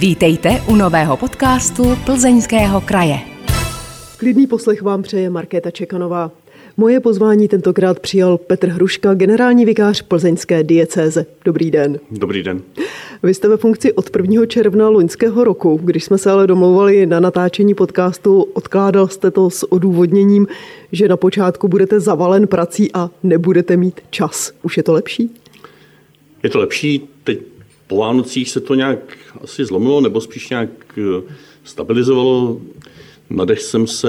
Vítejte u nového podcastu Plzeňského kraje. Klidný poslech vám přeje Markéta Čekanová. Moje pozvání tentokrát přijal Petr Hruška, generální vikář plzeňské diecéze. Dobrý den. Dobrý den. Vy jste ve funkci od 1. června loňského roku. Když jsme se ale domlouvali na natáčení podcastu, odkládal jste to s odůvodněním, že na počátku budete zavalen prací a nebudete mít čas. Už je to lepší? Je to lepší. Teď po Vánocích se to nějak asi zlomilo, nebo spíš nějak eh, stabilizovalo. Nadech jsem se,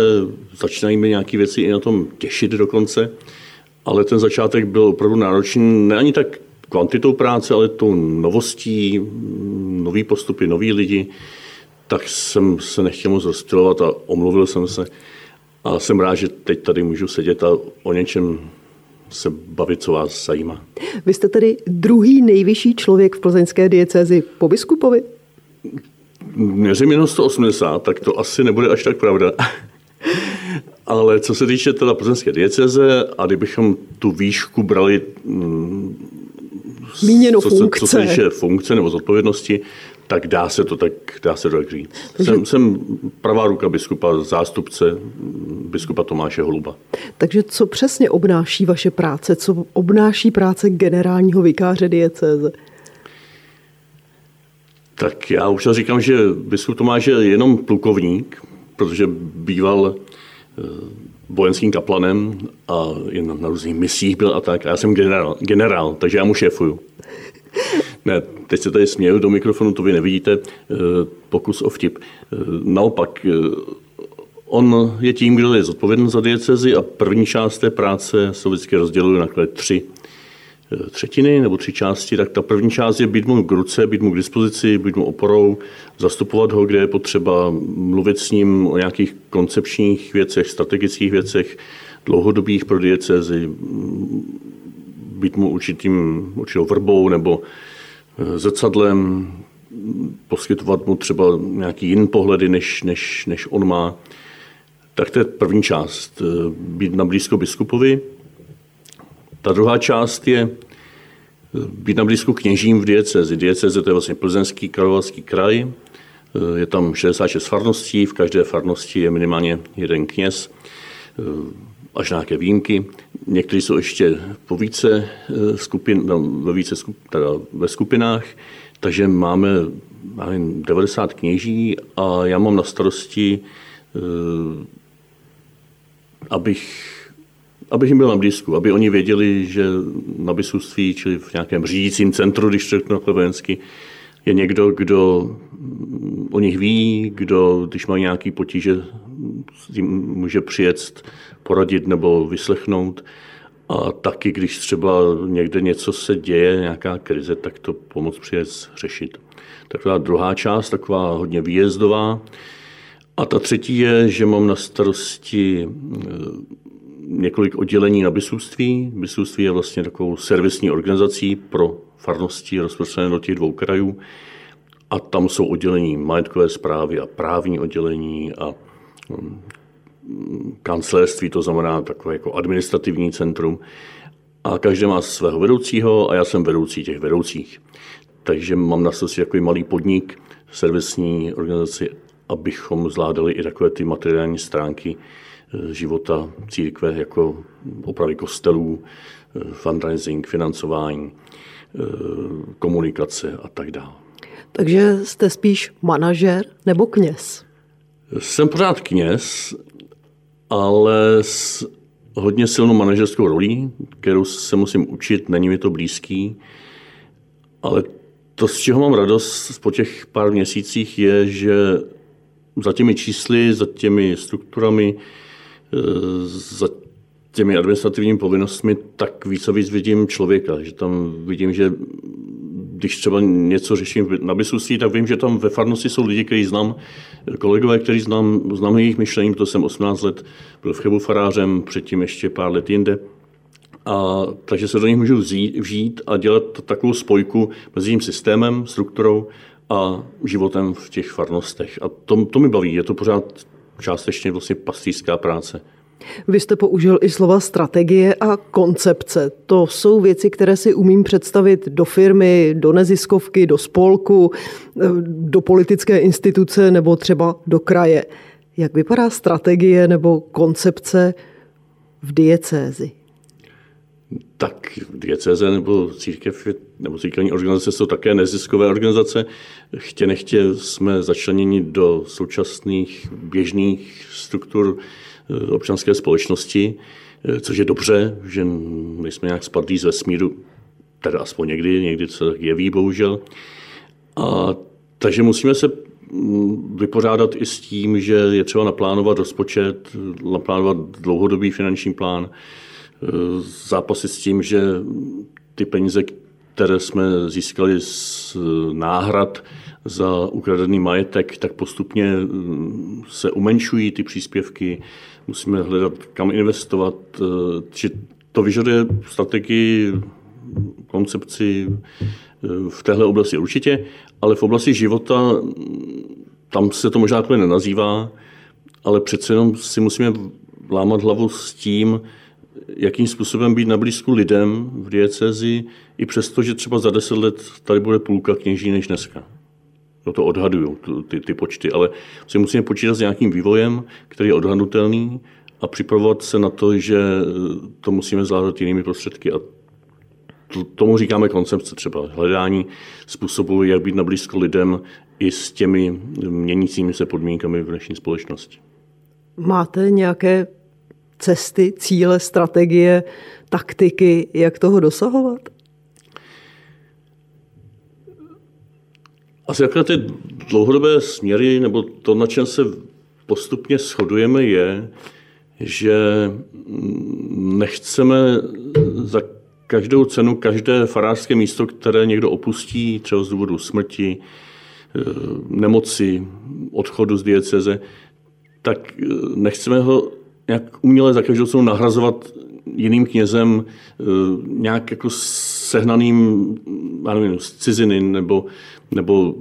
začínají mi nějaké věci i na tom těšit dokonce, ale ten začátek byl opravdu náročný, ne ani tak kvantitou práce, ale tou novostí, nový postupy, noví lidi, tak jsem se nechtěl moc rozptilovat a omluvil jsem se. A jsem rád, že teď tady můžu sedět a o něčem se bavit, co vás zajímá. Vy jste tedy druhý nejvyšší člověk v plzeňské diecézi po biskupovi? Měřím jenom 180, tak to asi nebude až tak pravda. Ale co se týče teda plzeňské dieceze, a kdybychom tu výšku brali mm, Míněno co, funkce. Co se týče funkce nebo zodpovědnosti, tak dá se to tak, dá se to tak říct. Takže- Jsem, jsem pravá ruka biskupa, zástupce biskupa Tomáše Holuba. Takže co přesně obnáší vaše práce? Co obnáší práce generálního vikáře diecéze? Tak já už říkám, že biskup Tomáš je jenom plukovník, protože býval eh, vojenským kaplanem a jen na různých misích byl a tak. A já jsem generál, generál takže já mu šéfuju. Ne, teď se tady směju do mikrofonu, to vy nevidíte, eh, pokus o vtip. Eh, Naopak, on je tím, kdo je zodpovědný za diecezi a první část té práce se vždycky rozdělují na tři eh, třetiny nebo tři části, tak ta první část je být mu k ruce, být mu k dispozici, být mu oporou, zastupovat ho, kde je potřeba, mluvit s ním o nějakých koncepčních věcech, strategických věcech, dlouhodobých pro diecézi, být mu určitým, určitou vrbou nebo eh, zrcadlem, poskytovat mu třeba nějaký jiný pohledy, než, než, než on má. Tak to je první část, eh, být na blízko biskupovi. Ta druhá část je eh, být na blízko kněžím v diecezi. Dieceze to je vlastně plzeňský královarský kraj. Eh, Je tam 66 farností, v každé farnosti je minimálně jeden kněz, až nějaké výjimky. Někteří jsou ještě po více skupin, no, ve, více skup, teda ve skupinách, takže máme nevím, 90 kněží a já mám na starosti, abych abych jim byl na blízku, aby oni věděli, že na biskupství, čili v nějakém řídícím centru, když řeknu takhle vojensky, je někdo, kdo o nich ví, kdo, když má nějaký potíže, tím může přijet, poradit nebo vyslechnout. A taky, když třeba někde něco se děje, nějaká krize, tak to pomoc přijet řešit. Taková druhá část, taková hodně výjezdová. A ta třetí je, že mám na starosti eh, několik oddělení na biskupství. Biskupství je vlastně takovou servisní organizací pro farnosti rozprostřené do těch dvou krajů. A tam jsou oddělení majetkové zprávy a právní oddělení a mm, kancelářství, to znamená takové jako administrativní centrum. A každý má svého vedoucího a já jsem vedoucí těch vedoucích. Takže mám na starosti takový malý podnik, servisní organizaci, abychom zvládali i takové ty materiální stránky eh, života církve, jako opravy kostelů, eh, fundraising, financování, eh, komunikace a tak dále. Takže jste spíš manažer nebo kněz? Jsem pořád kněz, ale s hodně silnou manažerskou rolí, kterou se musím učit, není mi to blízký, ale to, z čeho mám radost po těch pár měsících, je, že za těmi čísly, za těmi strukturami, eh, za těmi administrativními povinnostmi, tak víc a víc vidím člověka. Že tam vidím, že když třeba něco řeším na biskupství, tak vím, že tam ve farnosti jsou lidi, kteří znám, kolegové, kteří znám, znám jejich myšlení, to jsem 18 let byl v Chebu farářem, předtím ještě pár let jinde. A, takže se do nich můžu vzít, vžít a dělat takovou spojku mezi tím systémem, strukturou a životem v těch farnostech. A to, to mi baví, je to pořád částečně vlastně pastýřská práce. Vy jste použil i slova strategie a koncepce. To jsou věci, které si umím představit do firmy, do neziskovky, do spolku, do politické instituce nebo třeba do kraje. Jak vypadá strategie nebo koncepce v diecézi? Tak diecéze nebo církev nebo církevní organizace jsou také neziskové organizace. Chtě nechtě jsme začleněni do současných běžných struktur eh, občanské společnosti, eh, což je dobře, že nejsme nějak spadlí z vesmíru, teda aspoň někdy, někdy se jeví, bohužel. A, takže musíme se mm, vypořádat i s tím, že je třeba naplánovat rozpočet, naplánovat dlouhodobý finanční plán, zápasy s tím, že ty peníze, které jsme získali z náhrad za ukradený majetek, tak postupně mm, se umenšují ty příspěvky, musíme hledat, kam investovat. Či to vyžaduje strategii, koncepci eh, v téhle oblasti určitě, ale v oblasti života, mm, tam se to možná takhle nenazývá, ale přece jenom si musíme lámat hlavu s tím, jakým způsobem být na blízku lidem v diecezi, i přesto, že třeba za deset let tady bude půlka kněží než dneska. No to odhadují ty, ty počty, ale si musíme počítat s nějakým vývojem, který je odhadnutelný a připravovat se na to, že to musíme zvládat jinými prostředky. A to, tomu říkáme koncepce třeba hledání způsobu, jak být na blízko lidem i s těmi měnícími se podmínkami v dnešní společnosti. Máte nějaké cesty, cíle, strategie, taktiky, jak toho dosahovat? Asi jaké ty dlouhodobé směry, nebo to, na čem se postupně shodujeme, je, že nechceme za každou cenu každé farářské místo, které někdo opustí, třeba z důvodu smrti, eh, nemoci, odchodu z dieceze, tak eh, nechceme ho nějak uměle za každou cenu nahrazovat jiným knězem eh, nějak jako sehnaným, já nevím, z ciziny nebo, nebo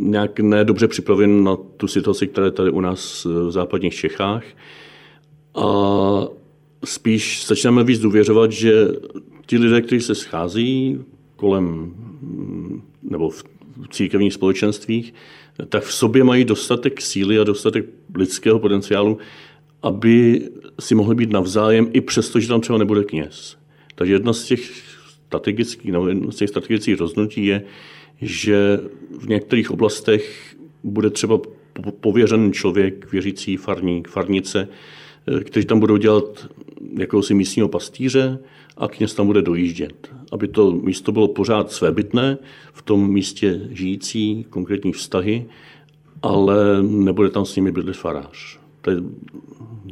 nějak nedobře připraven na tu situaci, která je tady u nás v západních Čechách. A spíš začneme víc důvěřovat, že ti lidé, kteří se schází kolem nebo v církevních společenstvích, tak v sobě mají dostatek síly a dostatek lidského potenciálu, aby si mohli být navzájem, i přesto, že tam třeba nebude kněz. Takže jedna z těch strategických, no, jedna z těch strategických rozhodnutí je, že v některých oblastech bude třeba pověřený člověk, věřící farník, farnice, eh, kteří tam budou dělat jakousi místního pastýře a kněz tam bude dojíždět. Aby to místo bylo pořád svébytné, v tom místě žijící konkrétní vztahy, ale nebude tam s nimi bydlet farář. To je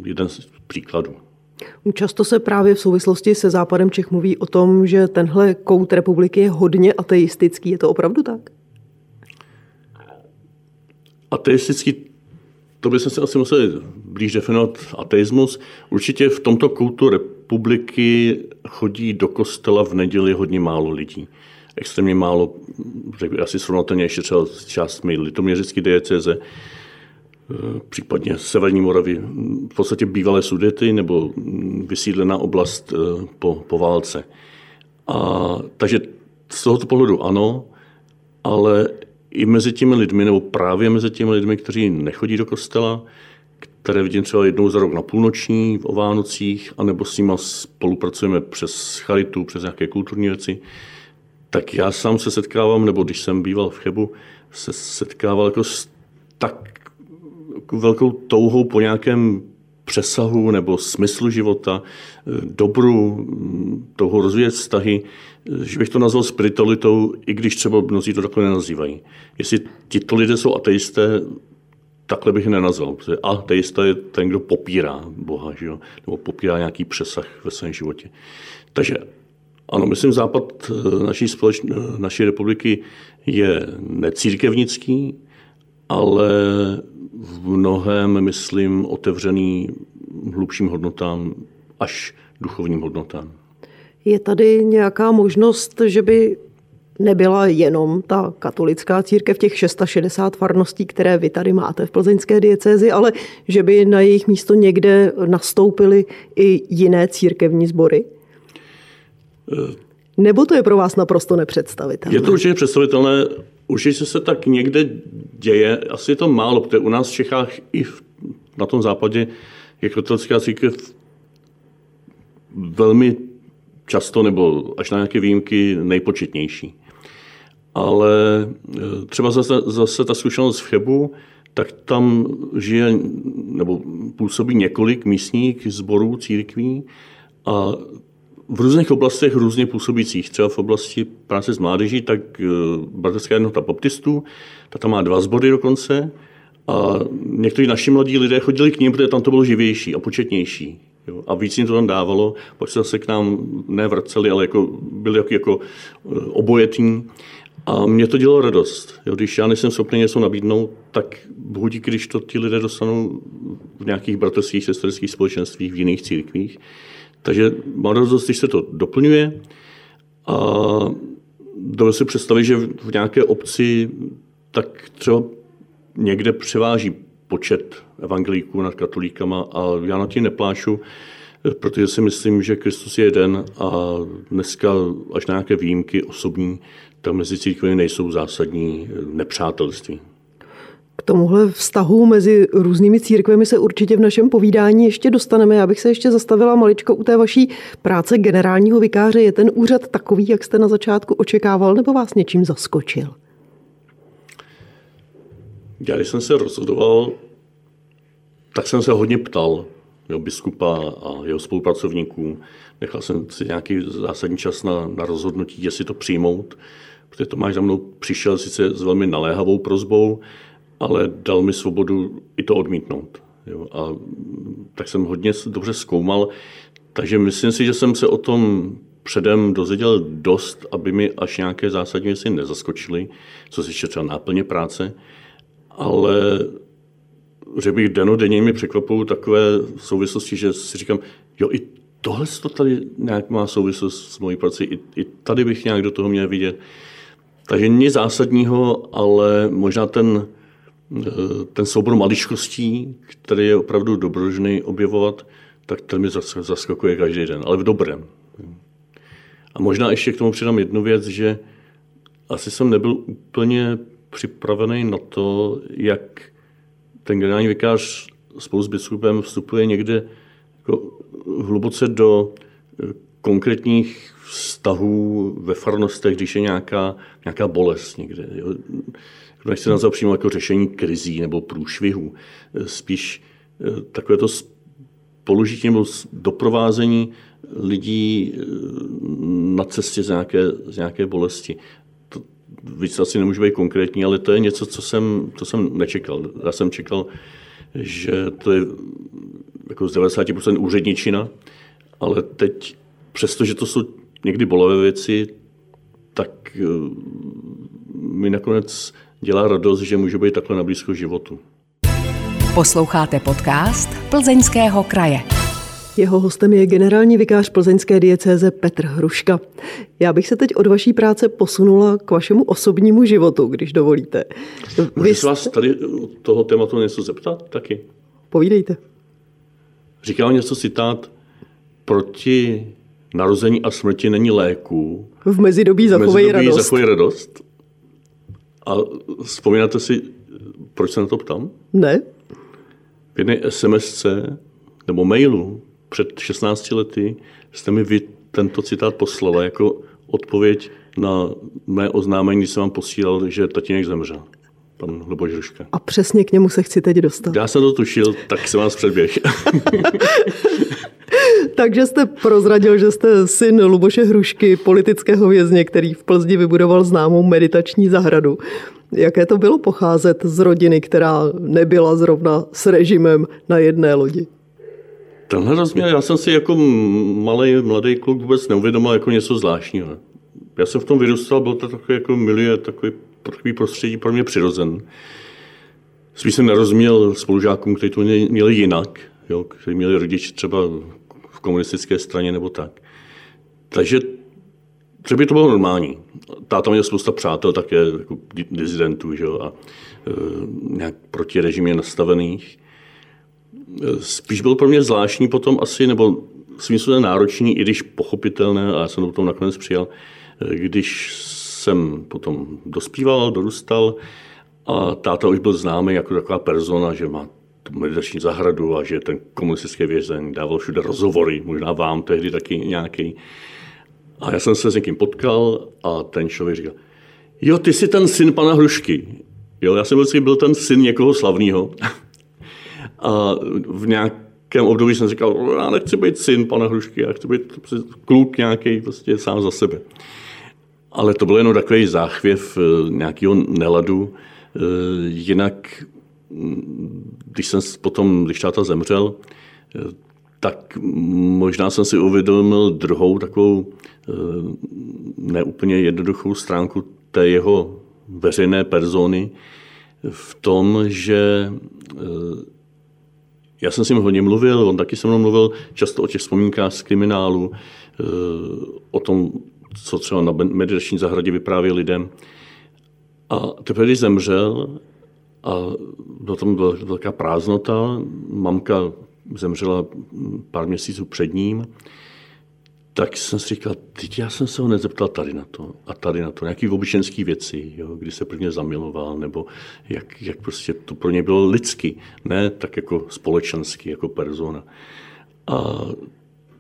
jeden z příkladů. Často se právě v souvislosti se západem Čech mluví o tom, že tenhle kout republiky je hodně ateistický. Je to opravdu tak? Ateistický, to bychom si asi museli blíž definovat ateismus. Určitě v tomto koutu republiky chodí do kostela v neděli hodně málo lidí. Extrémně málo, řekl asi srovnatelně ještě třeba s částmi litoměřické diecéze případně Severní Moravy, v podstatě bývalé Sudety nebo vysídlená oblast eh, po, po válce. A, takže z tohoto pohledu ano, ale i mezi těmi lidmi, nebo právě mezi těmi lidmi, kteří nechodí do kostela, které vidím třeba jednou za rok na půlnoční o Vánocích, anebo s nimi spolupracujeme přes charitu, přes nějaké kulturní věci, tak já sám se setkávám, nebo když jsem býval v Chebu, se setkával jako s tak velkou touhou po nějakém přesahu nebo smyslu života, eh, dobru, mm, touhou rozvíjet vztahy, eh, že bych to nazval spiritualitou, i když třeba mnozí to takhle nenazývají. Jestli tito lidé jsou ateisté, takhle bych je nenazval. Protože ateista je ten, kdo popírá Boha, že jo? nebo popírá nějaký přesah ve svém životě. Takže ano, myslím, západ eh, naší, společ... naší republiky je necírkevnický, ale v mnohem, myslím, otevřený hlubším hodnotám až duchovním hodnotám. Je tady nějaká možnost, že by nebyla jenom ta katolická církev, těch 660 farností, které vy tady máte v plzeňské diecézi, ale že by na jejich místo někde nastoupily i jiné církevní sbory? Nebo to je pro vás naprosto nepředstavitelné? Je to určitě představitelné. Určitě se tak někde děje. Asi je to málo, protože u nás v Čechách i na tom západě je katolická církev velmi často nebo až na nějaké výjimky nejpočetnější. Ale e, třeba zase, zase ta zkušenost v Chebu, tak tam žije nebo působí několik místních sborů církví a v různých oblastech různě působících. Třeba v oblasti práce s mládeží, tak e, Bratrská jednota baptistů, ta tam má dva sbory dokonce a někteří naši mladí lidé chodili k ním, protože tam to bylo živější a početnější. Jo, a víc jim to tam dávalo, pak se zase k nám nevraceli, ale jako, byli jako, jako obojetní. A mě to dělalo radost. Jo, když já nejsem schopný něco nabídnout, tak bohu díky, když to ti lidé dostanou v nějakých bratrských, sesterských společenstvích, v jiných církvích. Takže mám radost, když se to doplňuje. A dovedu si představit, že v nějaké obci tak třeba někde převáží počet evangelíků nad katolíkama a já na tím neplášu, protože si myslím, že Kristus je jeden a dneska až na nějaké výjimky osobní, tam mezi církvemi nejsou zásadní nepřátelství. K tomuhle vztahu mezi různými církvemi se určitě v našem povídání ještě dostaneme. Já bych se ještě zastavila maličko u té vaší práce generálního vikáře. Je ten úřad takový, jak jste na začátku očekával, nebo vás něčím zaskočil? Já když jsem se rozhodoval, tak jsem se hodně ptal jo, biskupa a jeho spolupracovníků. Nechal jsem si nějaký zásadní čas na, na rozhodnutí, jestli to přijmout, protože Tomáš za mnou přišel sice s velmi naléhavou prozbou, ale dal mi svobodu i to odmítnout. Jo. A tak jsem hodně dobře zkoumal, takže myslím si, že jsem se o tom předem dozvěděl dost, aby mi až nějaké zásadní věci nezaskočily, co se třeba náplně práce ale že bych denodenně mě překvapují takové souvislosti, že si říkám, jo, i tohle to tady nějak má souvislost s mojí prací, i, i tady bych nějak do toho měl vidět. Takže nic zásadního, ale možná ten, ten soubor maličkostí, který je opravdu dobrožný objevovat, tak ten mi zaskakuje každý den, ale v dobrém. A možná ještě k tomu přidám jednu věc, že asi jsem nebyl úplně připravený na to, jak ten generální vikář spolu s biskupem vstupuje někde jako hluboce do eh, konkrétních vztahů ve farnostech, když je nějaká, nějaká bolest někde. Jo. Nechci nazvat přímo jako řešení krizí nebo průšvihů. Eh, spíš eh, takové to spolužití nebo doprovázení lidí na cestě z nějaké, z nějaké bolesti víc asi nemůžu být konkrétní, ale to je něco, co jsem, co jsem nečekal. Já jsem čekal, že to je jako z 90% úředničina, ale teď, přestože to jsou někdy bolavé věci, tak eh, mi nakonec dělá radost, že můžu být takhle na blízko životu. Posloucháte podcast Plzeňského kraje. Jeho hostem je generální vikář plzeňské diecéze Petr Hruška. Já bych se teď od vaší práce posunula k vašemu osobnímu životu, když dovolíte. Můžu jste... vás tady toho tématu něco zeptat taky? Povídejte. Říkal něco citát proti narození a smrti není léku. V mezidobí zachovej radost. zachovej radost. A vzpomínáte si, proč se na to ptám? Ne. V jedné SMS nebo mailu před 16 lety jste mi vy tento citát poslala jako odpověď na mé oznámení, když jsem vám posílal, že tatínek zemřel. Pan Luboš Hruška. A přesně k němu se chci teď dostat. Já jsem to tušil, tak jsem vás předběh. Takže jste prozradil, že jste syn Luboše Hrušky, politického vězně, který v Plzni vybudoval známou meditační zahradu. Jaké to bylo pocházet z rodiny, která nebyla zrovna s režimem na jedné lodi? Tenhle rozměr, já jsem si jako malý, mladý kluk vůbec neuvědomil jako něco zvláštního. Já jsem v tom vyrůstal, byl to takový jako milie, takový, takový prostředí pro mě přirozen. Spíš jsem nerozuměl spolužákům, kteří to měli jinak, jo, kteří měli rodiče třeba v komunistické straně nebo tak. Takže Třeba by to bylo normální. Táta měl spousta přátel také, jako dizidentů, že jo, a e, nějak proti režimě nastavených. E, spíš byl pro mě zvláštní potom asi, nebo svým způsobem náročný, i když pochopitelné, a já jsem to potom nakonec přijal, e, když jsem potom dospíval, dorůstal a táta už byl známý jako taková persona, že má meditační zahradu a že ten komunistický vězeň dával všude rozhovory, možná vám tehdy taky nějaký. A já jsem se s někým potkal a ten člověk říkal, jo, ty jsi ten syn pana Hrušky. Jo, já jsem vždycky byl ten syn někoho slavného. A v nějakém období jsem říkal, já nechci být syn pana Hrušky, já chci být kluk nějaký prostě sám za sebe. Ale to byl jenom takový záchvěv eh, nějakého neladu. Eh, jinak, když jsem potom, když táta zemřel, eh, tak možná jsem si uvědomil druhou takovou neúplně jednoduchou stránku té jeho veřejné persony v tom, že já jsem s ním hodně mluvil, on taky se mnou mluvil často o těch vzpomínkách z kriminálu, o tom, co třeba na meditační zahradě vyprávěl lidem. A teprve, když zemřel, a byla tam velká prázdnota, mamka zemřela pár měsíců před ním, tak jsem si říkal, teď já jsem se ho nezeptal tady na to a tady na to, nějaký obyčenský věci, jo, kdy se prvně zamiloval, nebo jak, jak prostě to pro ně bylo lidsky, ne tak jako společensky, jako persona. A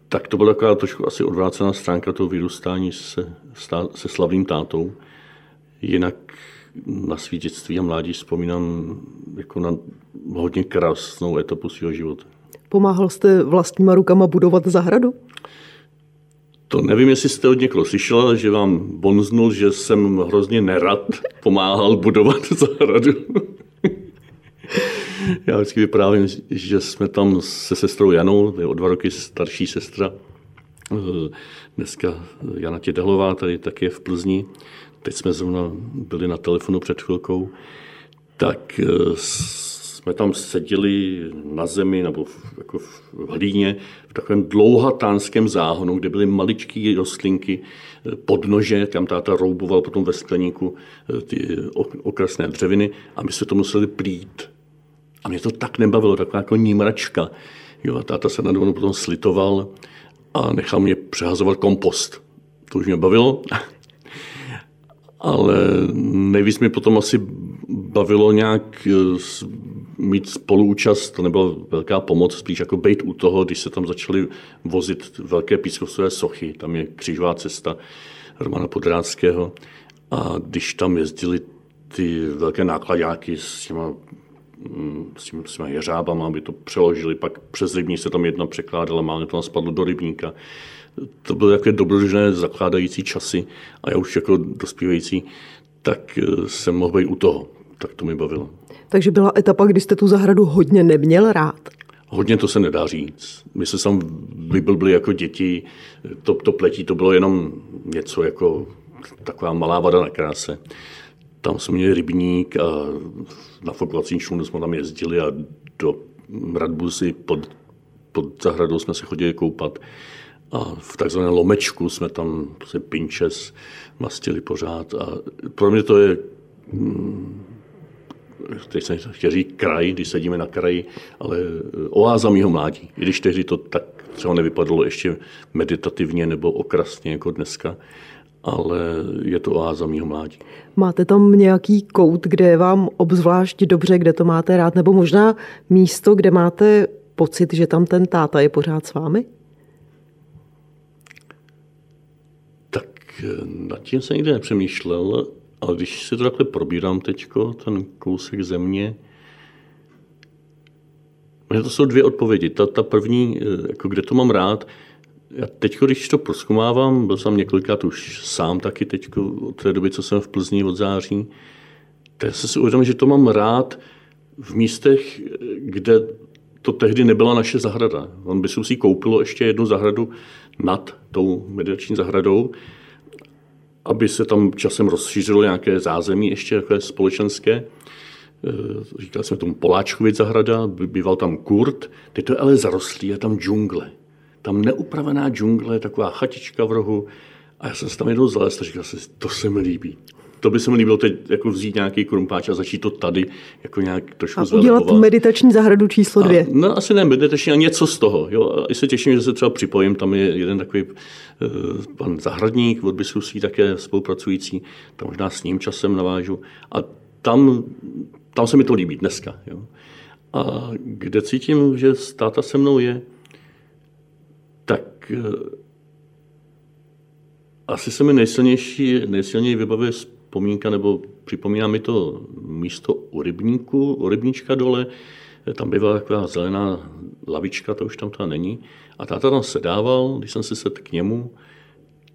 tak to byla taková trošku asi odvrácená stránka toho vyrůstání se, se slavným tátou. Jinak na svý dětství a mládí vzpomínám jako na hodně krásnou etapu svého života. Pomáhal jste vlastníma rukama budovat zahradu? To nevím, jestli jste od někoho slyšela, že vám bonznul, že jsem hrozně nerad pomáhal budovat zahradu. Já vždycky vyprávím, že jsme tam se sestrou Janou, je o dva roky starší sestra, eh, dneska Jana Tědehlová, tady taky v Plzni. Teď jsme zrovna byli na telefonu před chvilkou, tak eh, jsme tam seděli na zemi nebo v, jako v hlíně v takovém dlouhatánském záhonu, kde byly maličké rostlinky eh, podnože, tam táta rouboval potom ve skleníku ty okrasné dřeviny a my jsme to museli plít. A mě to tak nebavilo, taková jako nímračka. Jo, a táta se na potom slitoval a nechal mě přehazovat kompost. To už mě bavilo. Ale nejvíc mi potom asi bavilo nějak eh, mít spoluúčast, to nebyla velká pomoc, spíš jako být u toho, když se tam začaly vozit velké pískovcové sochy, tam je křižová cesta Romana Podrádského a když tam jezdili ty velké nákladáky s těma s, tím, s těmi jeřábama, aby to přeložili, pak přes rybník se tam jedna překládala, máme to spadlo do rybníka. To byly takové dobrodružné zakládající časy a já už jako dospívající, tak eh, jsem mohl být u toho. Tak to mi bavilo. Takže byla etapa, kdy jste tu zahradu hodně neměl rád? Hodně to se nedá říct. My se tam vyblbli jako děti, to, to pletí to bylo jenom něco jako taková malá vada na kráse. Tam jsme měli rybník a na fokovací člunu jsme tam jezdili a do Radbuzy pod, pod zahradou jsme se chodili koupat. A v takzvaném lomečku jsme tam prostě pinčes mastili pořád. A pro mě to je hm, teď jsem chtěl říct kraj, když sedíme na kraji, ale oáza mýho mládí. I když tehdy to tak třeba nevypadalo ještě meditativně nebo okrasně jako dneska, ale je to oáza mýho mládí. Máte tam nějaký kout, kde je vám obzvlášť dobře, kde to máte rád, nebo možná místo, kde máte pocit, že tam ten táta je pořád s vámi? Tak eh, nad tím jsem nikdy nepřemýšlel, ale když si to takhle probírám teď, ten kousek země, to jsou dvě odpovědi. Ta, ta první, eh, jako kde to mám rád, já teď, když to proskumávám, byl jsem několikrát už sám taky teď, od té doby, co jsem v Plzni od září, tak jsem si uvědomil, že to mám rád v místech, kde to tehdy nebyla naše zahrada. On by si koupilo ještě jednu zahradu nad tou meditační zahradou, aby se tam časem rozšířilo nějaké zázemí ještě takové společenské. E, říkali jsme tomu Poláčkovic zahrada, býval tam Kurt, teď to je ale zarostlý, je tam džungle tam neupravená džungle, taková chatička v rohu A já jsem se tam jednou zalez a říkal jsem to se mi líbí. To by se mi líbilo teď jako vzít nějaký krumpáč a začít to tady jako nějak trošku A udělat zvelepovat. meditační zahradu číslo dvě. A, no asi ne meditační, a něco z toho. Jo. A se těším, že se třeba připojím. Tam je jeden takový uh, pan Zahradník od Bisusí, také spolupracující. Tam možná s ním časem navážu. A tam, tam se mi to líbí dneska. Jo. A kde cítím, že státa se mnou je, tak uh, asi se mi nejsilnější, nejsilněji vybavuje vzpomínka, nebo připomíná mi to místo u rybníku, u rybníčka dole, tam bývala taková zelená lavička, to už tam ta není. A táta tam sedával, když jsem se sedl k němu,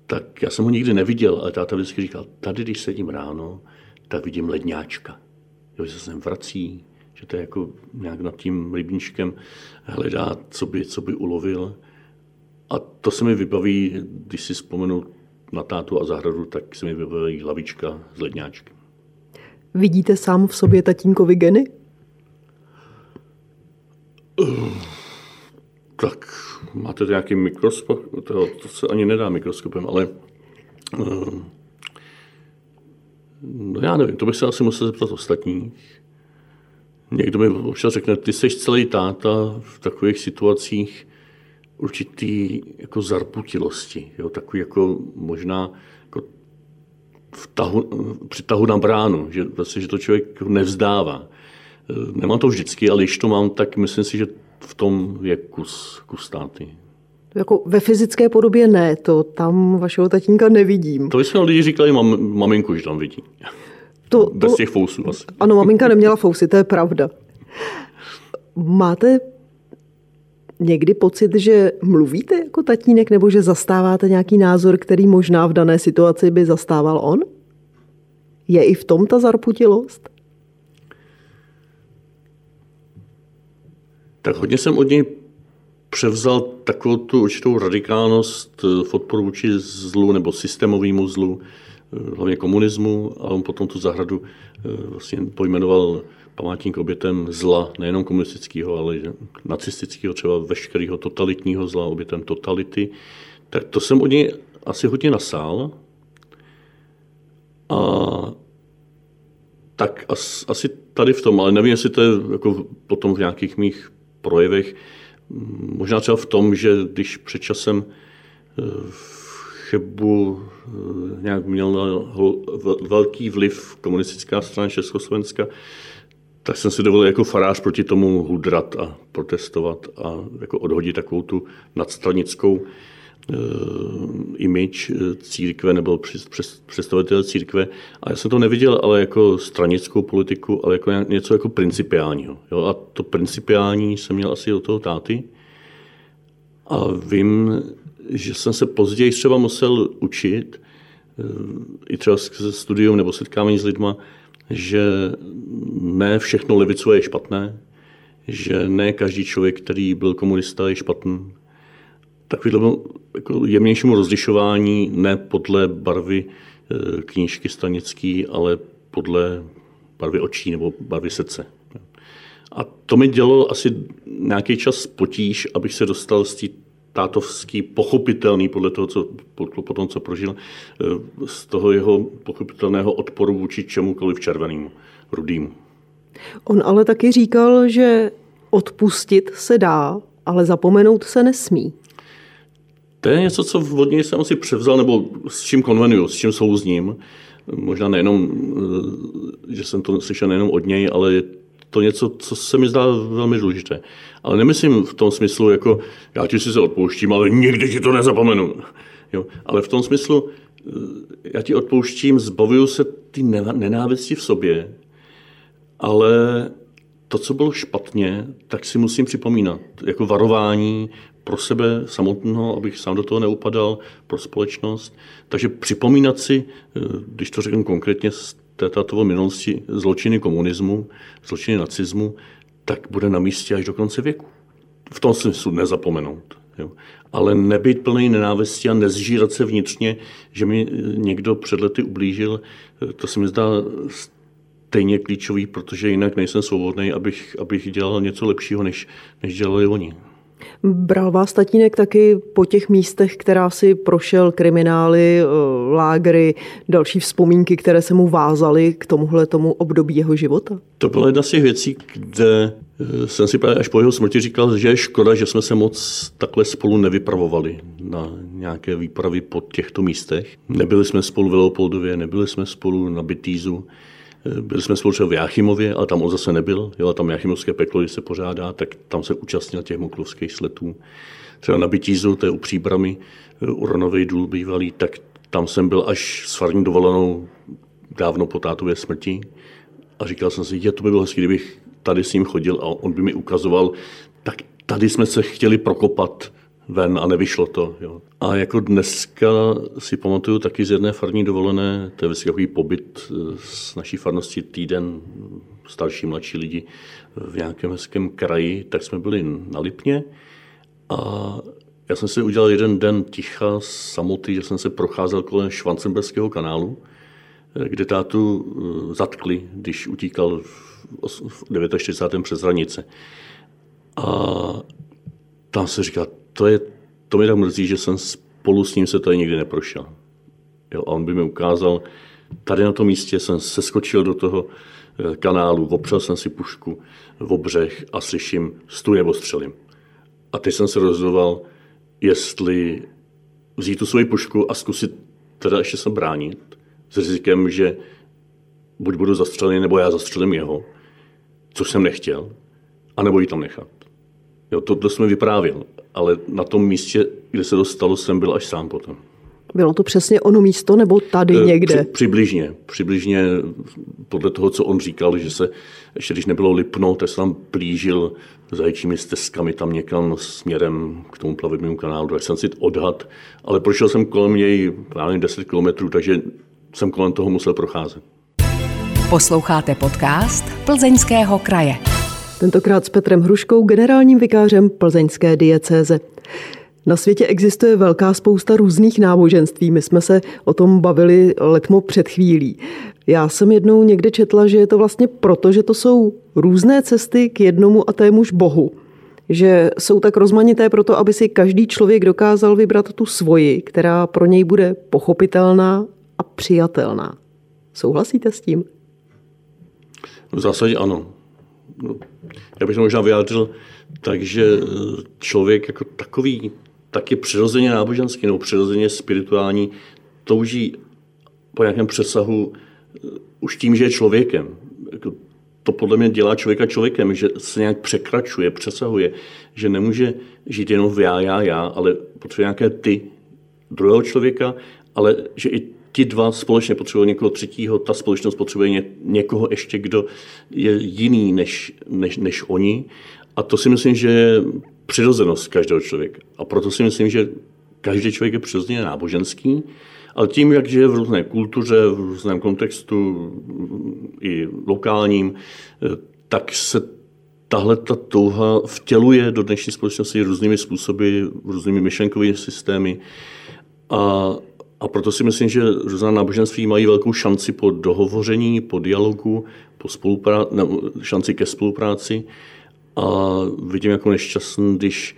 tak já jsem ho nikdy neviděl, ale táta vždycky říkal, tady, když sedím ráno, tak vidím ledňáčka. Jo, se sem vrací, že to je jako nějak nad tím rybníčkem hledá, co by, co by ulovil. A to se mi vybaví, když si vzpomenu na tátu a zahradu, tak se mi vybaví lavička s ledňáčkem. Vidíte sám v sobě tatínkovi geny? Tak máte nějaký mikroskop, to, to se ani nedá mikroskopem, ale uh, no já nevím, to bych se asi musel zeptat ostatních. Někdo mi občas řekne, ty jsi celý táta v takových situacích určitý jako zarputilosti, jo, takový jako možná jako vtahu, přitahu na bránu, že, vlastně, že to člověk nevzdává. Nemám to vždycky, ale když to mám, tak myslím si, že v tom je kus, kus státy. Jako ve fyzické podobě ne, to tam vašeho tatínka nevidím. To jsme lidi říkali mam, maminku, že tam vidí. To, Bez to, těch fousů asi. ano, maminka neměla fousy, to je pravda. Máte někdy pocit, že mluvíte jako tatínek, nebo že zastáváte nějaký názor, který možná v dané situaci by zastával on? Je i v tom ta zarputilost? Tak hodně jsem od něj převzal takovou tu určitou radikálnost v odporu vůči zlu nebo systémovému zlu, hlavně komunismu, a on potom tu zahradu vlastně pojmenoval památník obětem zla, nejenom komunistického, ale nacistického, třeba veškerého totalitního zla, obětem totality. Tak to jsem od něj asi hodně nasál. A tak asi tady v tom, ale nevím, jestli to je jako potom v nějakých mých projevech, možná třeba v tom, že když před časem chybu nějak měl velký vliv komunistická strana Československa, tak jsem si dovolil jako farář proti tomu hudrat a protestovat a jako odhodit takovou tu nadstranickou uh, image církve nebo představitel církve. A já jsem to neviděl ale jako stranickou politiku, ale jako něco jako principiálního. Jo? A to principiální jsem měl asi od toho táty. A vím, že jsem se později třeba musel učit, i třeba se studium nebo setkávání s lidma, že ne všechno levicové je špatné, že ne každý člověk, který byl komunista, je špatný. Takovýhle jako jemnějšímu rozlišování ne podle barvy e, knížky stanický, ale podle barvy očí nebo barvy srdce. A to mi dělalo asi nějaký čas potíž, abych se dostal z té tátovský pochopitelný podle toho, co, po tom, co prožil, eh, z toho jeho pochopitelného odporu vůči čemukoliv červenému, rudýmu. On ale taky říkal, že odpustit se dá, ale zapomenout se nesmí. To je něco, co od něj jsem asi převzal, nebo s čím konvenuju, s čím souzním. Možná nejenom, eh, že jsem to slyšel nejenom od něj, ale je to něco, co se mi zdá velmi důležité. Ale nemyslím v tom smyslu, jako já ti si se odpouštím, ale nikdy ti to nezapomenu. Jo? Ale v tom smyslu, eh, já ti odpouštím, zbavuju se ty nenávisti v sobě, ale to, co bylo špatně, tak si musím připomínat. Jako varování pro sebe samotného, abych sám do toho neupadal, pro společnost. Takže připomínat si, eh, když to řeknu konkrétně této minulosti, zločiny komunismu, zločiny nacismu, tak bude na místě až do konce věku. V tom smyslu nezapomenout. Jo. Ale nebyt plný nenávisti a nezžírat se vnitřně, že mi někdo před lety ublížil, to se mi zdá stejně klíčový, protože jinak nejsem svobodný, abych, abych dělal něco lepšího, než, než dělali oni. Bral vás tatínek taky po těch místech, která si prošel kriminály, eh, lágry, další vzpomínky, které se mu vázaly k tomuhle tomu období jeho života? To byla jedna z těch věcí, kde eh, jsem si právě až po jeho smrti říkal, že je škoda, že jsme se moc takhle spolu nevypravovali na nějaké výpravy po těchto místech. Nebyli jsme spolu v Leopoldově, nebyli jsme spolu na Bitýzu, byli jsme spolu třeba v Jáchymově, ale tam on zase nebyl. Jo, tam Jáchymovské peklo, když se pořádá, tak tam se účastnil těch moklovských sletů. Třeba na Bytízu, to je u Příbramy, Uranový důl bývalý, tak tam jsem byl až s farní dovolenou dávno po tátově smrti a říkal jsem si, je to by bylo hezké, kdybych tady s ním chodil a on by mi ukazoval, tak tady jsme se chtěli prokopat ven a nevyšlo to. Jo. A jako dneska si pamatuju taky z jedné farní dovolené, to je vlastně takový pobyt z naší farnosti týden, starší, mladší lidi v nějakém hezkém kraji, tak jsme byli na Lipně a já jsem si udělal jeden den ticha, samoty, že jsem se procházel kolem Švancenberského kanálu, kde tátu eh, zatkli, když utíkal v 49. přes hranice. A tam se říká, to, je, to mi tak mrzí, že jsem spolu s ním se tady nikdy neprošel. Jo, a on by mi ukázal, tady na tom místě jsem seskočil do toho eh, kanálu, opřel jsem si pušku v obřech a slyším stůj nebo střelím. A teď jsem se rozhodoval, jestli vzít tu svoji pušku a zkusit teda ještě se bránit s rizikem, že buď budu zastřelený, nebo já zastřelím jeho, což jsem nechtěl, anebo ji tam nechat. Jo, to, to jsme vyprávěl, ale na tom místě, kde se dostalo, jsem byl až sám potom. Bylo to přesně ono místo nebo tady e, někde? Při, přibližně. Přibližně podle toho, co on říkal, že se, ještě když nebylo Lipno, tak se tam plížil zajčími stezkami tam někam směrem k tomu plavebnímu kanálu. Tak jsem si odhad, ale prošel jsem kolem něj právě 10 kilometrů, takže jsem kolem toho musel procházet. Posloucháte podcast Plzeňského kraje. Tentokrát s Petrem Hruškou, generálním vikářem plzeňské diecéze. Na světě existuje velká spousta různých náboženství. My jsme se o tom bavili letmo před chvílí. Já jsem jednou někde četla, že je to vlastně proto, že to jsou různé cesty k jednomu a témuž bohu. Že jsou tak rozmanité proto, aby si každý člověk dokázal vybrat tu svoji, která pro něj bude pochopitelná a přijatelná. Souhlasíte s tím? V zásadě ano. No, já bych to možná vyjádřil takže člověk jako takový taky přirozeně náboženský nebo přirozeně spirituální touží po nějakém přesahu eh, už tím, že je člověkem. Jako to podle mě dělá člověka člověkem, že se nějak překračuje, přesahuje, že nemůže žít jenom v já, já, já, ale potřebuje nějaké ty druhého člověka, ale že i ti dva společně potřebují někoho třetího, ta společnost potřebuje ně, někoho ještě, kdo je jiný než, než, než oni. A to si myslím, že je přirozenost každého člověka. A proto si myslím, že každý člověk je přirozeně náboženský, ale tím, jak žije v různé kultuře, v různém kontextu, i lokálním, tak se tahle ta touha vtěluje do dnešní společnosti různými způsoby, různými myšlenkovými systémy. A, a proto si myslím, že různá náboženství mají velkou šanci po dohovoření, po dialogu, po spolupráci, šanci ke spolupráci. A vidím jako nešťastný, když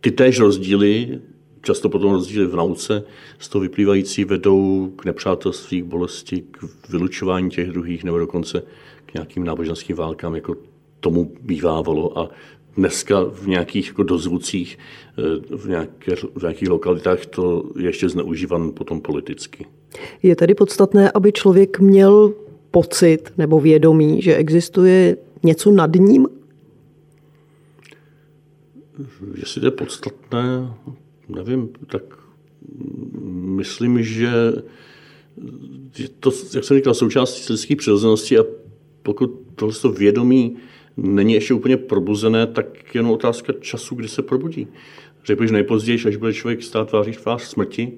ty též rozdíly, často potom rozdíly v nauce, z toho vyplývající vedou k nepřátelství, k bolesti, k vylučování těch druhých, nebo dokonce k nějakým náboženským válkám, jako tomu bývávalo. A dneska v nějakých jako dozvucích, eh, v, nějaké, v nějakých lokalitách to je ještě zneužívan potom politicky. Je tedy podstatné, aby člověk měl pocit nebo vědomí, že existuje něco nad ním, Jestli to je podstatné, nevím, tak myslím, že je to, jak jsem říkal, součástí lidské přirozenosti a pokud tohle vědomí není ještě úplně probuzené, tak je jenom otázka času, kdy se probudí. Řekl bych, nejpozději, až bude člověk stát tváří v tvář smrti,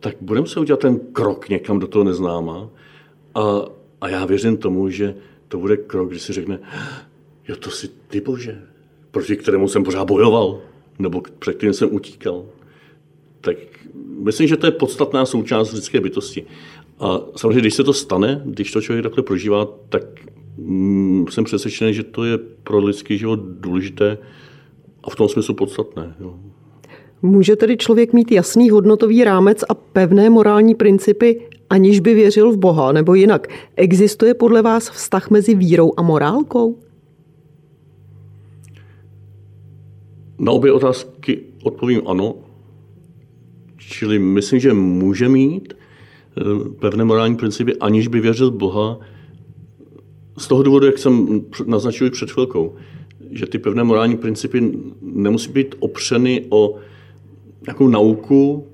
tak budeme se udělat ten krok někam do toho neznáma. A, a já věřím tomu, že to bude krok, kdy si řekne, jo, to si ty bože, proti kterému jsem pořád bojoval, nebo před kterým jsem utíkal. Tak myslím, že to je podstatná součást lidské bytosti. A samozřejmě, když se to stane, když to člověk takhle prožívá, tak jsem přesvědčený, že to je pro lidský život důležité a v tom smyslu podstatné. Jo. Může tedy člověk mít jasný hodnotový rámec a pevné morální principy, aniž by věřil v Boha, nebo jinak. Existuje podle vás vztah mezi vírou a morálkou? Na obě otázky odpovím ano. Čili myslím, že může mít eh, pevné morální principy, aniž by věřil Boha. Z toho důvodu, jak jsem naznačil před chvilkou, že ty pevné morální principy nemusí být opřeny o nějakou nauku,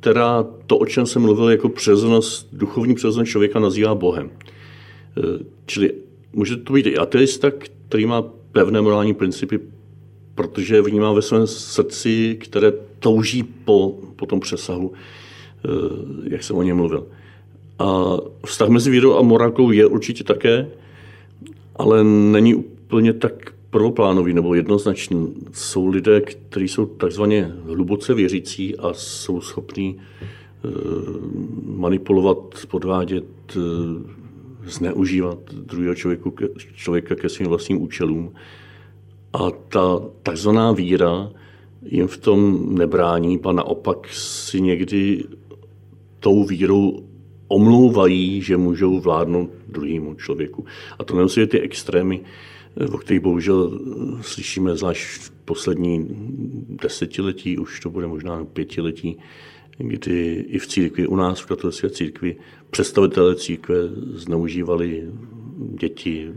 která to, o čem jsem mluvil, jako přirozenost, duchovní přirozenost člověka nazývá Bohem. Eh, čili může to být i ateista, který má pevné morální principy, protože vnímá ve svém srdci, které touží po, po tom přesahu, eh, jak jsem o něm mluvil. A vztah mezi vírou a morálkou je určitě také, ale není úplně tak prvoplánový nebo jednoznačný. Jsou lidé, kteří jsou takzvaně hluboce věřící a jsou schopní eh, manipulovat, podvádět, eh, zneužívat druhého člověku, člověka ke svým vlastním účelům. A ta takzvaná víra jim v tom nebrání, a naopak si někdy tou vírou omlouvají, že můžou vládnout druhému člověku. A to nemusí ty extrémy, o kterých bohužel slyšíme zvlášť v poslední desetiletí, už to bude možná pětiletí, kdy i v církvi, u nás v katolické církvi, představitelé církve zneužívali děti,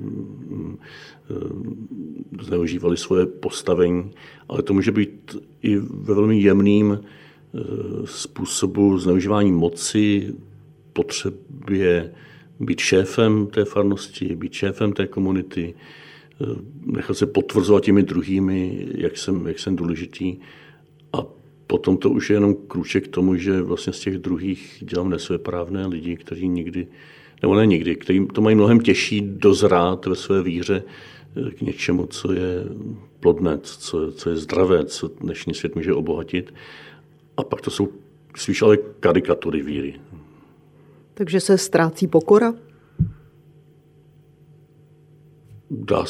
zneužívali svoje postavení, ale to může být i ve velmi jemným eh, způsobu zneužívání moci, potřebě být šéfem té farnosti, být šéfem té komunity, eh, nechat se potvrzovat těmi druhými, jak jsem, jak jsem důležitý. A potom to už je jenom krůček k tomu, že vlastně z těch druhých dělám nesvéprávné lidi, kteří nikdy, nebo ne nikdy, kteří to mají mnohem těžší dozrát ve své víře eh, k něčemu, co je plodné, co, co je zdravé, co dnešní svět může obohatit. A pak to jsou spíš ale karikatury víry. Takže se ztrácí pokora? Dá,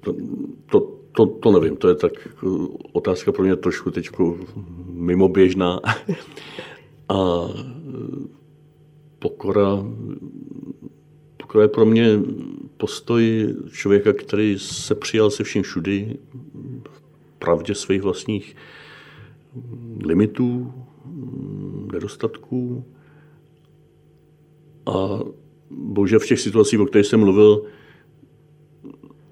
to, to, to, nevím, to je tak jako otázka pro mě trošku teď mimoběžná. A pokora, pokora je pro mě postoj člověka, který se přijal se vším všudy, v pravdě svých vlastních limitů, nedostatků, a bohužel v těch situacích, o kterých jsem mluvil,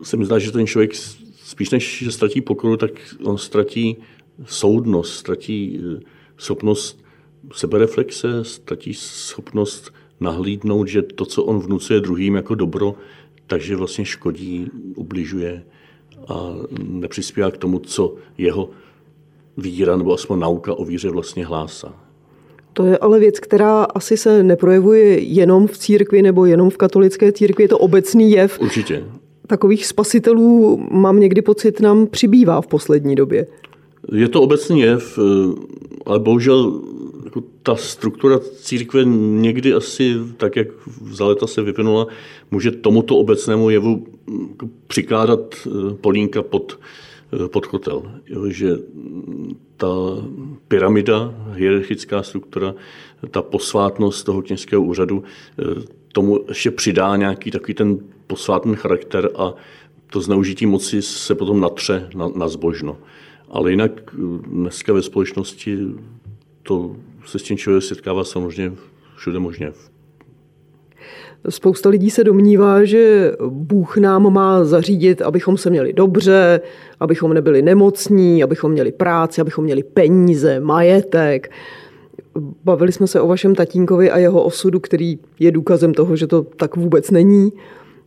se mi zdá, že ten člověk spíš než že ztratí pokoru, tak on ztratí soudnost, ztratí eh, schopnost sebereflexe, ztratí schopnost nahlídnout, že to, co on vnucuje druhým jako dobro, takže vlastně škodí, ubližuje a nepřispívá k tomu, co jeho víra nebo aspoň nauka o víře vlastně hlásá. To je ale věc, která asi se neprojevuje jenom v církvi nebo jenom v katolické církvi, je to obecný jev. Určitě. Takových spasitelů mám někdy pocit, nám přibývá v poslední době. Je to obecný jev, eh, ale bohužel jako ta struktura církve někdy asi, tak jak za leta se vyvinula, může tomuto obecnému jevu jako přikládat eh, polínka pod pod kotel. Jo, že ta pyramida, hierarchická struktura, ta posvátnost toho kněžského úřadu eh, tomu ještě přidá nějaký takový ten posvátný charakter a to zneužití moci se potom natře na, na zbožno. Ale jinak eh, dneska ve společnosti to se s tím člověk setkává samozřejmě všude možně. Spousta lidí se domnívá, že Bůh nám má zařídit, abychom se měli dobře, abychom nebyli nemocní, abychom měli práci, abychom měli peníze, majetek. Bavili jsme se o vašem tatínkovi a jeho osudu, který je důkazem toho, že to tak vůbec není,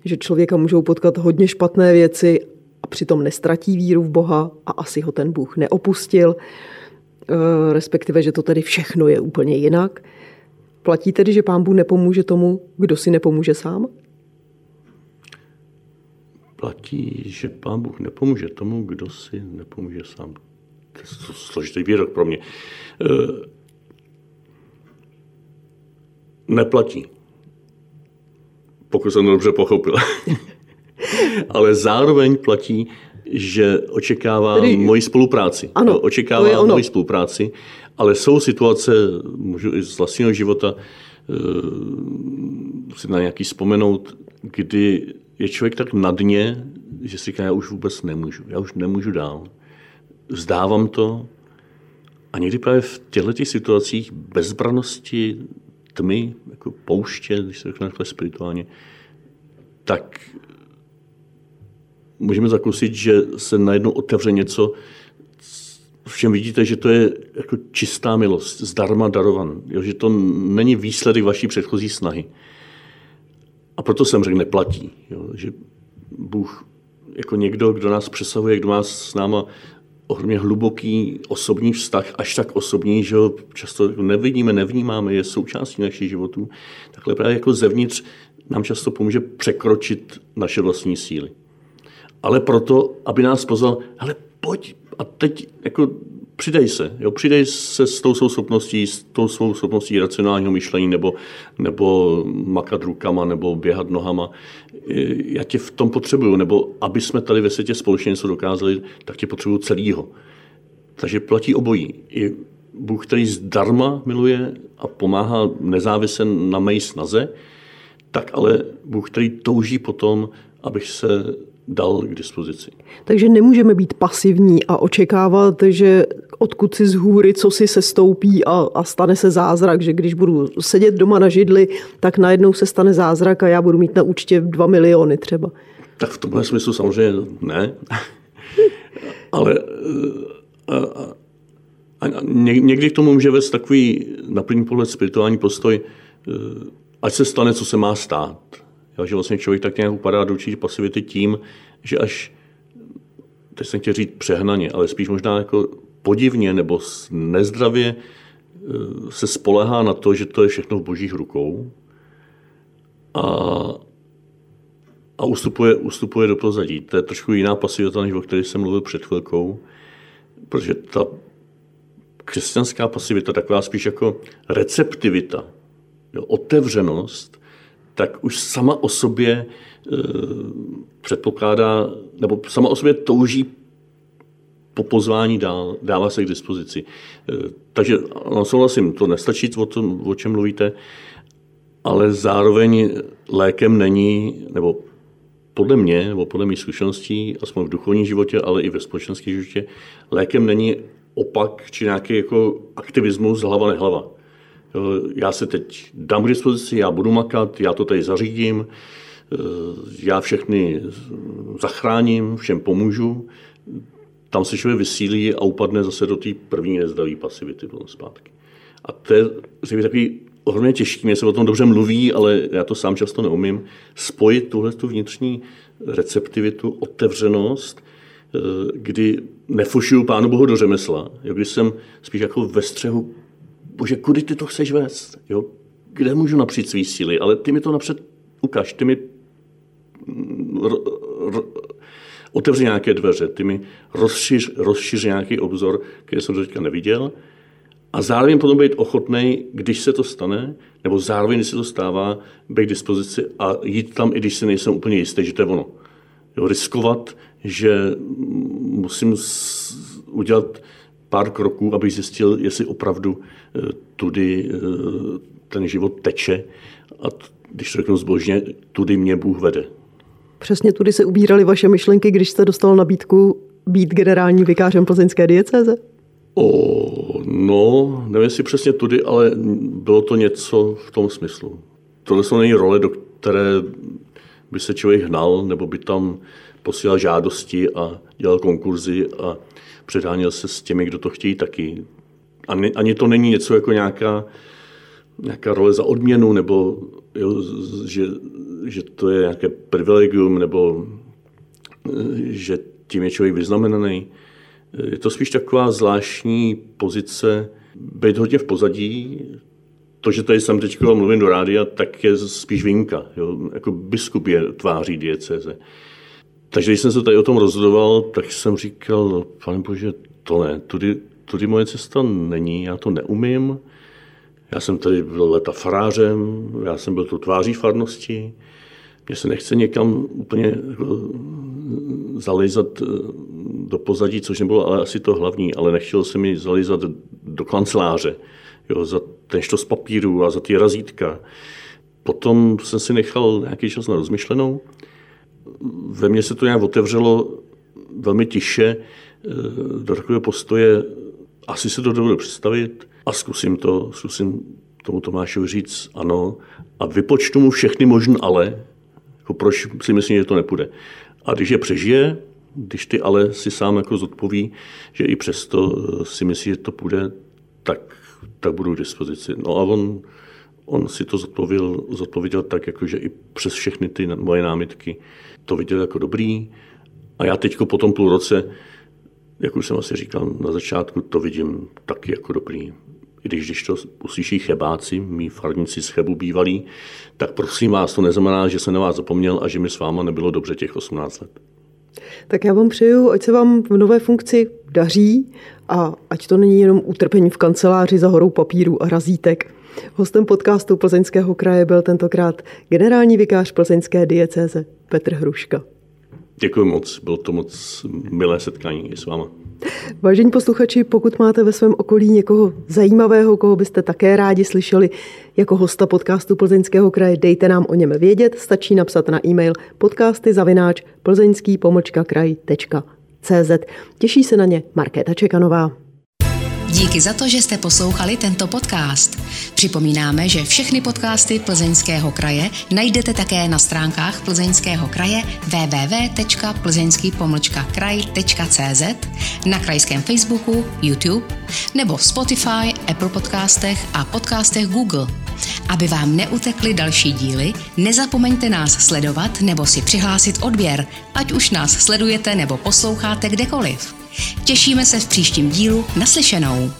že člověka můžou potkat hodně špatné věci a přitom nestratí víru v Boha a asi ho ten Bůh neopustil, eh, respektive, že to tedy všechno je úplně jinak. Platí tedy, že pán Bůh nepomůže tomu, kdo si nepomůže sám? Platí, že pán Bůh nepomůže tomu, kdo si nepomůže sám. To je složitý výrok pro mě. E, neplatí. Pokud jsem to dobře pochopil. Ale zároveň platí, že očekává Tedy, moji spolupráci. Ano, očekává to je ono. moji spolupráci, ale jsou situace, můžu i z vlastního života uh, si na nějaký vzpomenout, kdy je člověk tak na dně, že si říká, já už vůbec nemůžu, já už nemůžu dál. Vzdávám to, a někdy právě v těchto situacích bezbranosti, tmy, jako pouště, když se řekne takhle spirituálně, tak můžeme zakusit, že se najednou otevře něco, v čem vidíte, že to je jako čistá milost, zdarma darovan, jo, že to není výsledek vaší předchozí snahy. A proto jsem řekl, neplatí. Jo, že Bůh jako někdo, kdo nás přesahuje, kdo má s náma ohromně hluboký osobní vztah, až tak osobní, že ho často nevidíme, nevnímáme, je součástí našich životů, takhle právě jako zevnitř nám často pomůže překročit naše vlastní síly. Ale proto, aby nás pozval, ale pojď a teď jako přidej se, jo, přidej se s tou svou schopností, s tou svou schopností racionálního myšlení, nebo, nebo makat rukama, nebo běhat nohama. Já tě v tom potřebuju, nebo aby jsme tady ve světě společně něco dokázali, tak tě potřebuju celýho. Takže platí obojí. I Bůh, který zdarma miluje a pomáhá nezávisle na mé snaze, tak ale Bůh, který touží potom, abych se dal k dispozici. Takže nemůžeme být pasivní a očekávat, že odkud si z hůry, co si se stoupí a, a stane se zázrak, že když budu sedět doma na židli, tak najednou se stane zázrak a já budu mít na účtě 2 miliony třeba. Tak v tomhle smyslu samozřejmě ne. Ale a, a, a někdy k tomu může vést takový na první pohled spirituální postoj, e, ať se stane, co se má stát. Jo, že vlastně člověk tak nějak upadá do určitě pasivity tím, že až, teď jsem chtěl říct přehnaně, ale spíš možná jako podivně nebo nezdravě e, se spolehá na to, že to je všechno v božích rukou a, a ustupuje, ustupuje do pozadí. To je trošku jiná pasivita, než o které jsem mluvil před chvilkou, protože ta křesťanská pasivita, taková spíš jako receptivita, jo, otevřenost, tak už sama o sobě e, předpokládá, nebo sama o sobě touží po pozvání dál, dává se k dispozici. E, takže no, souhlasím, to nestačí, o, tom, o čem mluvíte, ale zároveň lékem není, nebo podle mě, nebo podle mých zkušeností, aspoň v duchovním životě, ale i ve společenském životě, lékem není opak či nějaký jako aktivismus hlava nehlava. Já se teď dám k dispozici, já budu makat, já to tady zařídím, eh, já všechny zachráním, všem pomůžu. Tam se člověk vysílí a upadne zase do té první nezdravé pasivity potom zpátky. A to je řekl, takový ohromně těžký, mě se o tom dobře mluví, ale já to sám často neumím, spojit tuhle tu vnitřní receptivitu, otevřenost, eh, kdy nefušuju Pánu Bohu do řemesla, když jsem spíš jako ve střehu bože, kudy ty to chceš vést? Jo? Kde můžu napřít svý síly? Ale ty mi to napřed ukaž, ty mi r, r, otevři nějaké dveře, ty mi rozšiř, rozšiř nějaký obzor, který jsem teďka neviděl a zároveň potom být ochotný, když se to stane, nebo zároveň, když se to stává, být k dispozici a jít tam, i když si nejsem úplně jistý, že to je ono. Jo, riskovat, že musím udělat pár kroků, aby zjistil, jestli opravdu eh, tudy eh, ten život teče a když řeknu zbožně, tudy mě Bůh vede. Přesně tudy se ubíraly vaše myšlenky, když jste dostal nabídku být generálním vikářem plzeňské diecéze? O, no, nevím, jestli přesně tudy, ale bylo to něco v tom smyslu. Tohle jsou není role, do které by se člověk hnal, nebo by tam posílal žádosti a dělal konkurzy a předháněl se s těmi, kdo to chtějí taky. Ani, ani to není něco jako nějaká, nějaká role za odměnu, nebo jo, že, že to je nějaké privilegium, nebo že tím je člověk vyznamenaný. Je to spíš taková zvláštní pozice, být hodně v pozadí. To, že tady jsem teď mluvím do rádia, tak je spíš výjimka. Jo? Jako biskup je tváří dieceze. Takže když jsem se tady o tom rozhodoval, tak jsem říkal, no, pane bože, to ne, tudy, tudy moje cesta není, já to neumím. Já jsem tady byl leta farářem, já jsem byl tu tváří farnosti, mně se nechce někam úplně jako zalezat eh, do pozadí, což nebylo ale asi to hlavní, ale nechtěl se mi zalezat do kanceláře, jo, za ten štos papíru a za ty razítka. Potom jsem si nechal nějaký čas na rozmyšlenou. Ve mně se to nějak otevřelo velmi tiše eh, do takového postoje, asi se to dovedu představit a zkusím to, zkusím tomu Tomášovi říct ano a vypočtu mu všechny možné ale, jako proč si myslím, že to nepůjde. A když je přežije, když ty ale si sám jako zodpoví, že i přesto eh, si myslí, že to půjde, tak, tak budu k dispozici. No a on, on si to zodpověděl, zodpověděl tak, jako, že i přes všechny ty moje námitky to viděl jako dobrý. A já teď po tom půl roce, jak už jsem asi říkal na začátku, to vidím taky jako dobrý i když, když to uslyší chebáci, mý farníci z Chebu bývalí, tak prosím vás, to neznamená, že se na vás zapomněl a že mi s váma nebylo dobře těch 18 let. Tak já vám přeju, ať se vám v nové funkci daří a ať to není jenom utrpení v kanceláři za horou papíru a razítek. Hostem podcastu Plzeňského kraje byl tentokrát generální vikář plzeňské diecéze Petr Hruška. Děkuji moc, bylo to moc milé setkání i s váma. Vážení posluchači, pokud máte ve svém okolí někoho zajímavého, koho byste také rádi slyšeli jako hosta podcastu Plzeňského kraje, dejte nám o něm vědět. Stačí napsat na e-mail podcasty zavináč plzeňský kraj.cz. Těší se na ně Markéta Čekanová. Díky za to, že jste poslouchali tento podcast. Připomínáme, že všechny podcasty Plzeňského kraje najdete také na stránkách Plzeňského kraje www.plzeňský-kraj.cz, na krajském Facebooku, YouTube nebo Spotify, Apple podcastech a podcastech Google. Aby vám neutekly další díly, nezapomeňte nás sledovat nebo si přihlásit odběr, ať už nás sledujete nebo posloucháte kdekoliv. Těšíme se v příštím dílu naslyšenou.